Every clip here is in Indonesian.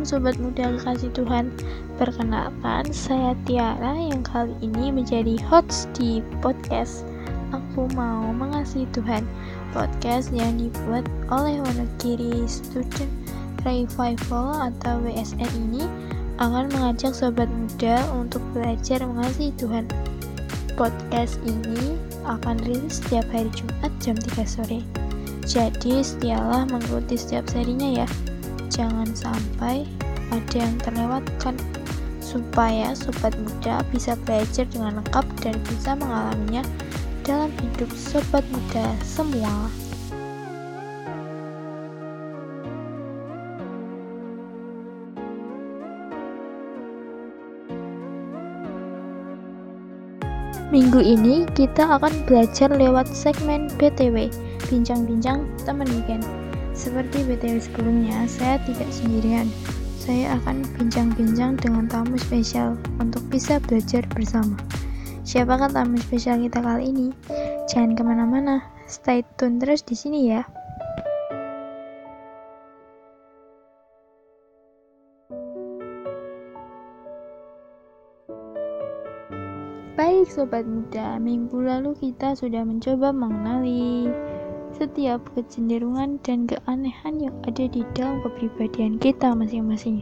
Shalom Sobat Muda Kasih Tuhan. Perkenalkan saya Tiara yang kali ini menjadi host di podcast Aku Mau Mengasihi Tuhan. Podcast yang dibuat oleh Wonogiri Student Revival atau WSN ini akan mengajak sobat muda untuk belajar mengasihi Tuhan. Podcast ini akan rilis setiap hari Jumat jam 3 sore. Jadi setialah mengikuti setiap serinya ya jangan sampai ada yang terlewatkan supaya sobat muda bisa belajar dengan lengkap dan bisa mengalaminya dalam hidup sobat muda semua. Minggu ini kita akan belajar lewat segmen BTW, bincang-bincang teman weekend. Seperti BTW sebelumnya, saya tidak sendirian. Saya akan bincang-bincang dengan tamu spesial untuk bisa belajar bersama. Siapakah tamu spesial kita kali ini? Jangan ke mana-mana, stay tune terus di sini ya. Baik sobat muda, minggu lalu kita sudah mencoba mengenali setiap kecenderungan dan keanehan yang ada di dalam kepribadian kita masing-masing.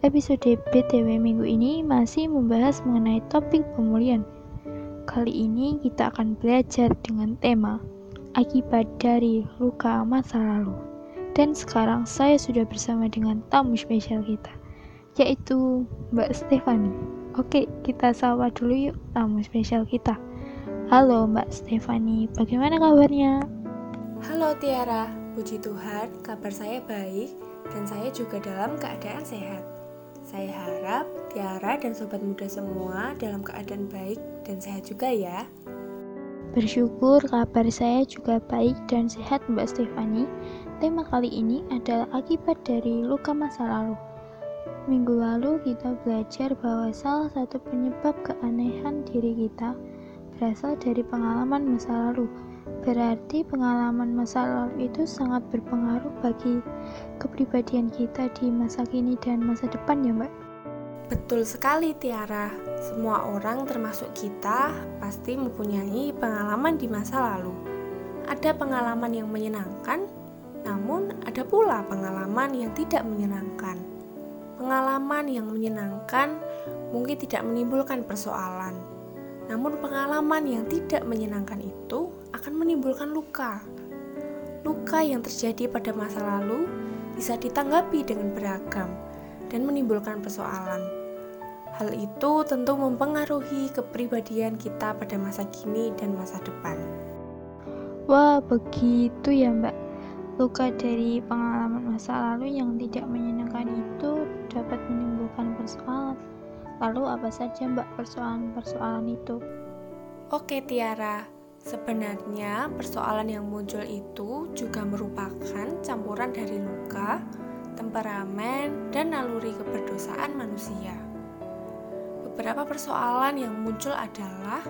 Episode BTW minggu ini masih membahas mengenai topik pemulihan. Kali ini kita akan belajar dengan tema akibat dari luka masa lalu. Dan sekarang saya sudah bersama dengan tamu spesial kita, yaitu Mbak Stefani. Oke, kita sapa dulu yuk tamu spesial kita. Halo Mbak Stefani, bagaimana kabarnya? Halo Tiara, puji Tuhan, kabar saya baik dan saya juga dalam keadaan sehat. Saya harap Tiara dan sobat muda semua dalam keadaan baik dan sehat juga ya. Bersyukur kabar saya juga baik dan sehat Mbak Stefani. Tema kali ini adalah akibat dari luka masa lalu. Minggu lalu kita belajar bahwa salah satu penyebab keanehan diri kita berasal dari pengalaman masa lalu Berarti pengalaman masa lalu itu sangat berpengaruh bagi kepribadian kita di masa kini dan masa depan ya mbak? Betul sekali Tiara, semua orang termasuk kita pasti mempunyai pengalaman di masa lalu. Ada pengalaman yang menyenangkan, namun ada pula pengalaman yang tidak menyenangkan. Pengalaman yang menyenangkan mungkin tidak menimbulkan persoalan, namun pengalaman yang tidak menyenangkan itu akan menimbulkan luka. Luka yang terjadi pada masa lalu bisa ditanggapi dengan beragam dan menimbulkan persoalan. Hal itu tentu mempengaruhi kepribadian kita pada masa kini dan masa depan. Wah, begitu ya, Mbak. Luka dari pengalaman masa lalu yang tidak menyenangkan itu dapat menimbulkan persoalan. Lalu apa saja, Mbak, persoalan-persoalan itu? Oke, Tiara. Sebenarnya, persoalan yang muncul itu juga merupakan campuran dari luka, temperamen, dan naluri keberdosaan manusia. Beberapa persoalan yang muncul adalah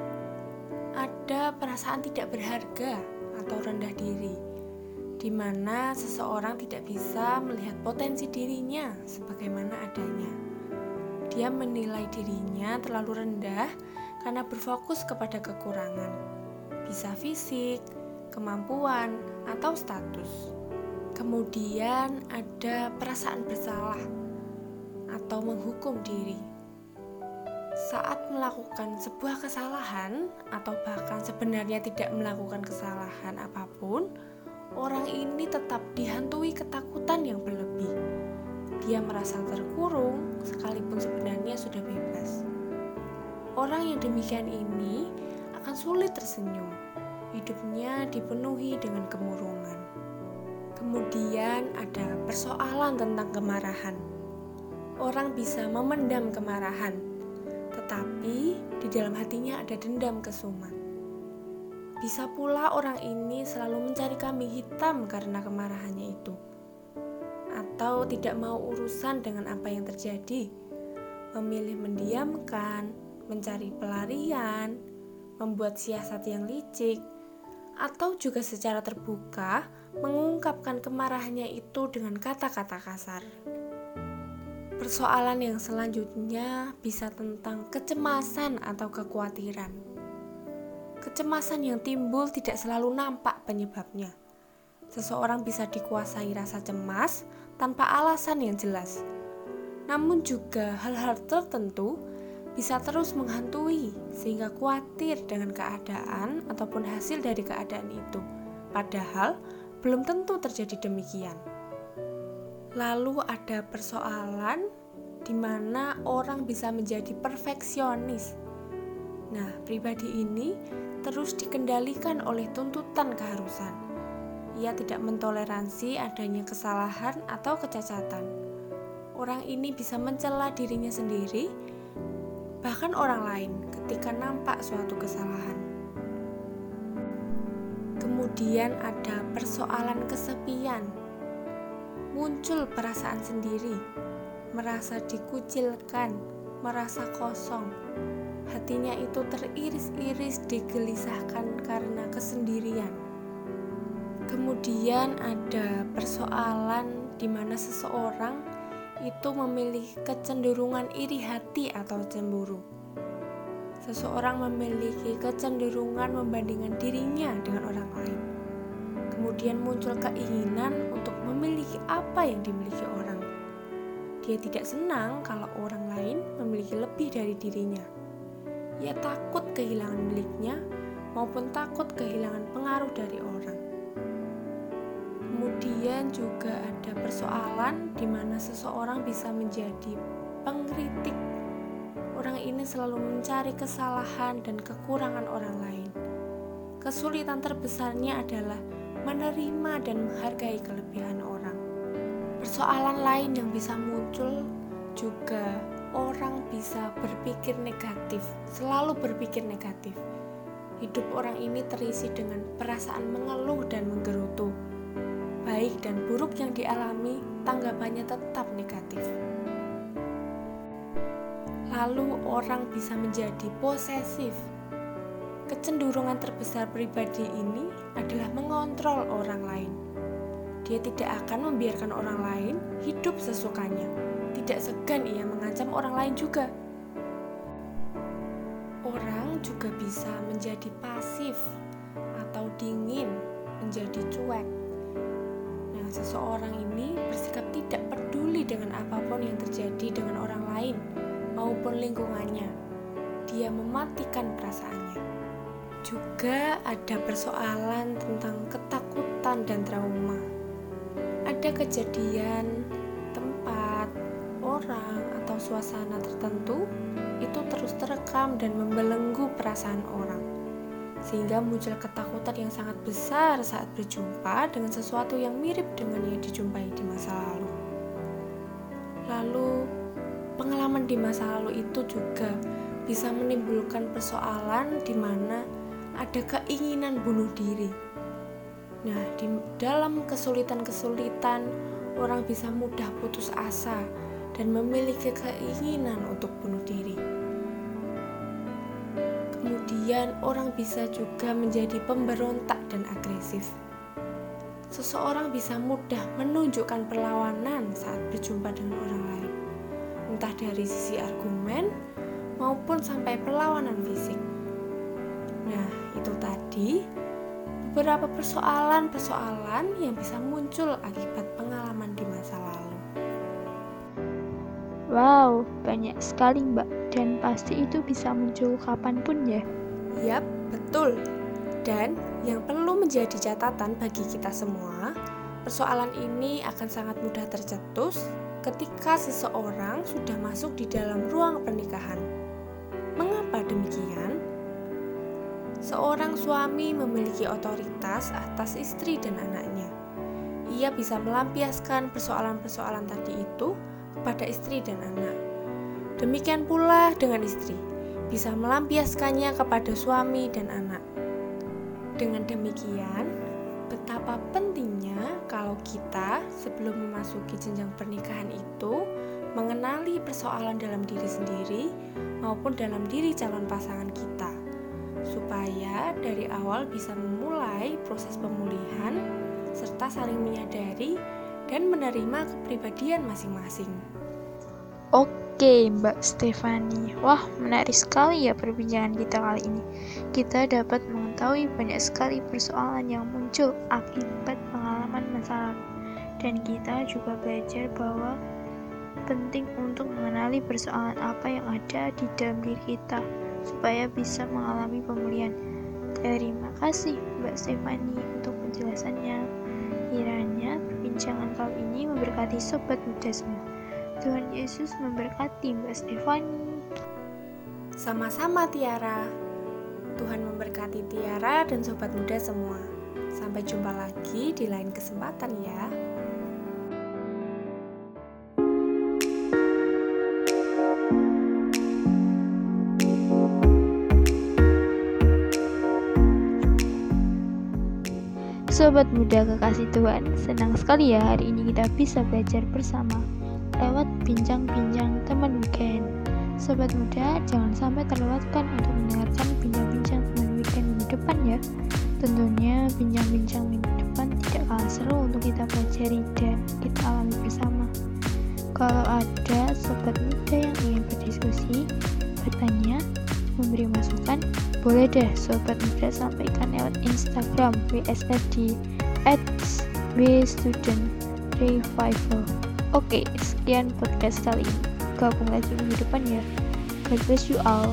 ada perasaan tidak berharga atau rendah diri, di mana seseorang tidak bisa melihat potensi dirinya sebagaimana adanya. Dia menilai dirinya terlalu rendah karena berfokus kepada kekurangan bisa fisik, kemampuan, atau status. Kemudian ada perasaan bersalah atau menghukum diri. Saat melakukan sebuah kesalahan atau bahkan sebenarnya tidak melakukan kesalahan apa pun, orang ini tetap dihantui ketakutan yang berlebih. Dia merasa terkurung sekalipun sebenarnya sudah bebas. Orang yang demikian ini akan sulit tersenyum. Hidupnya dipenuhi dengan kemurungan. Kemudian ada persoalan tentang kemarahan. Orang bisa memendam kemarahan, tetapi di dalam hatinya ada dendam kesumat. Bisa pula orang ini selalu mencari kambing hitam karena kemarahannya itu, atau tidak mau urusan dengan apa yang terjadi, memilih mendiamkan, mencari pelarian, membuat siasat yang licik, atau juga secara terbuka mengungkapkan kemarahannya itu dengan kata-kata kasar. Persoalan yang selanjutnya bisa tentang kecemasan atau kekhawatiran. Kecemasan yang timbul tidak selalu nampak penyebabnya. Seseorang bisa dikuasai rasa cemas tanpa alasan yang jelas. Namun juga hal-hal tertentu bisa terus menghantui sehingga khawatir dengan keadaan ataupun hasil dari keadaan itu. Padahal belum tentu terjadi demikian. Lalu ada persoalan di mana orang bisa menjadi perfeksionis. Nah, pribadi ini terus dikendalikan oleh tuntutan keharusan. Ia tidak mentoleransi adanya kesalahan atau kecacatan. Orang ini bisa mencela dirinya sendiri bahkan orang lain ketika nampak suatu kesalahan. Kemudian ada persoalan kesepian. Muncul perasaan sendiri, merasa dikucilkan, merasa kosong. Hatinya itu teriris-iris digelisahkan karena kesendirian. Kemudian ada persoalan di mana seseorang itu memiliki kecenderungan iri hati atau cemburu. Seseorang memiliki kecenderungan membandingkan dirinya dengan orang lain. Kemudian muncul keinginan untuk memiliki apa yang dimiliki orang. Dia tidak senang kalau orang lain memiliki lebih dari dirinya. Ia takut kehilangan miliknya maupun takut kehilangan pengaruh dari orang. Kemudian juga ada persoalan di mana seseorang bisa menjadi pengkritik. Orang ini selalu mencari kesalahan dan kekurangan orang lain. Kesulitan terbesarnya adalah menerima dan menghargai kelebihan orang. Persoalan lain yang bisa muncul juga orang bisa berpikir negatif, selalu berpikir negatif. Hidup orang ini terisi dengan perasaan mengeluh dan menggerutu baik dan buruk yang dialami, tanggapannya tetap negatif. Lalu orang bisa menjadi posesif. Kecenderungan terbesar pribadi ini adalah mengontrol orang lain. Dia tidak akan membiarkan orang lain hidup sesukanya. Tidak segan ia mengancam orang lain juga. Orang juga bisa menjadi pasif atau dingin, menjadi cuek seseorang ini bersikap tidak peduli dengan apa pun yang terjadi dengan orang lain maupun lingkungannya. Dia mematikan perasaannya. Juga ada persoalan tentang ketakutan dan trauma. Ada kejadian, tempat, orang, atau suasana tertentu itu terus terekam dan membelenggu perasaan orang sehingga muncul ketakutan yang sangat besar saat berjumpa dengan sesuatu yang mirip dengan yang dijumpai di masa lalu. Lalu, pengalaman di masa lalu itu juga bisa menimbulkan persoalan di mana ada keinginan bunuh diri. Nah, di dalam kesulitan-kesulitan, orang bisa mudah putus asa dan memiliki keinginan untuk bunuh diri. Kemudian orang bisa juga menjadi pemberontak dan agresif. Seseorang bisa mudah menunjukkan perlawanan saat berjumpa dengan orang lain, entah dari sisi argumen maupun sampai perlawanan fisik. Nah, itu tadi beberapa persoalan-persoalan yang bisa muncul akibat pengalaman di masa lalu. Wow, banyak sekali Mbak dan pasti itu bisa muncul kapan pun ya. Yap, betul. Dan yang perlu menjadi catatan bagi kita semua, persoalan ini akan sangat mudah tercetus ketika seseorang sudah masuk di dalam ruang pernikahan. Mengapa demikian? Seorang suami memiliki otoritas atas istri dan anaknya. Ia bisa melampiaskan persoalan-persoalan tadi itu kepada istri dan anak. Demikian pula dengan istri, bisa melampiaskannya kepada suami dan anak. Dengan demikian, betapa pentingnya kalau kita sebelum memasuki jenjang pernikahan itu mengenali persoalan dalam diri sendiri maupun dalam diri calon pasangan kita, supaya dari awal bisa memulai proses pemulihan serta saling menyadari dan menerima kepribadian masing-masing. Oke, Mbak Stefani. Wah, menarik sekali ya perbincangan kita kali ini. Kita dapat mengetahui banyak sekali persoalan yang muncul akibat pengalaman masa lalu. Dan kita juga belajar bahwa penting untuk mengenali persoalan apa yang ada di dalam diri kita supaya bisa mengalami pemulihan. Terima kasih Mbak Stefani untuk penjelasannya. Kiranya perbincangan kali ini memberkati sobat muda semua. Tuhan Yesus memberkati Mbak Stefani. Sama-sama Tiara. Tuhan memberkati Tiara dan sobat muda semua. Sampai jumpa lagi di lain kesempatan ya. Sobat muda kekasih Tuhan, senang sekali ya hari ini kita bisa belajar bersama lewat bincang-bincang teman weekend. Sobat muda, jangan sampai terlewatkan untuk mendengarkan bincang-bincang teman weekend minggu depan ya. Tentunya bincang-bincang minggu depan tidak kalah seru untuk kita pelajari dan kita alami bersama. Kalau ada sobat muda yang ingin berdiskusi, bertanya, memberi masukan, boleh deh sobat muda sampaikan lewat Instagram WSF di @wstudent Oke, sekian podcast kali ini. Gabung lagi minggu depan ya. God bless you all.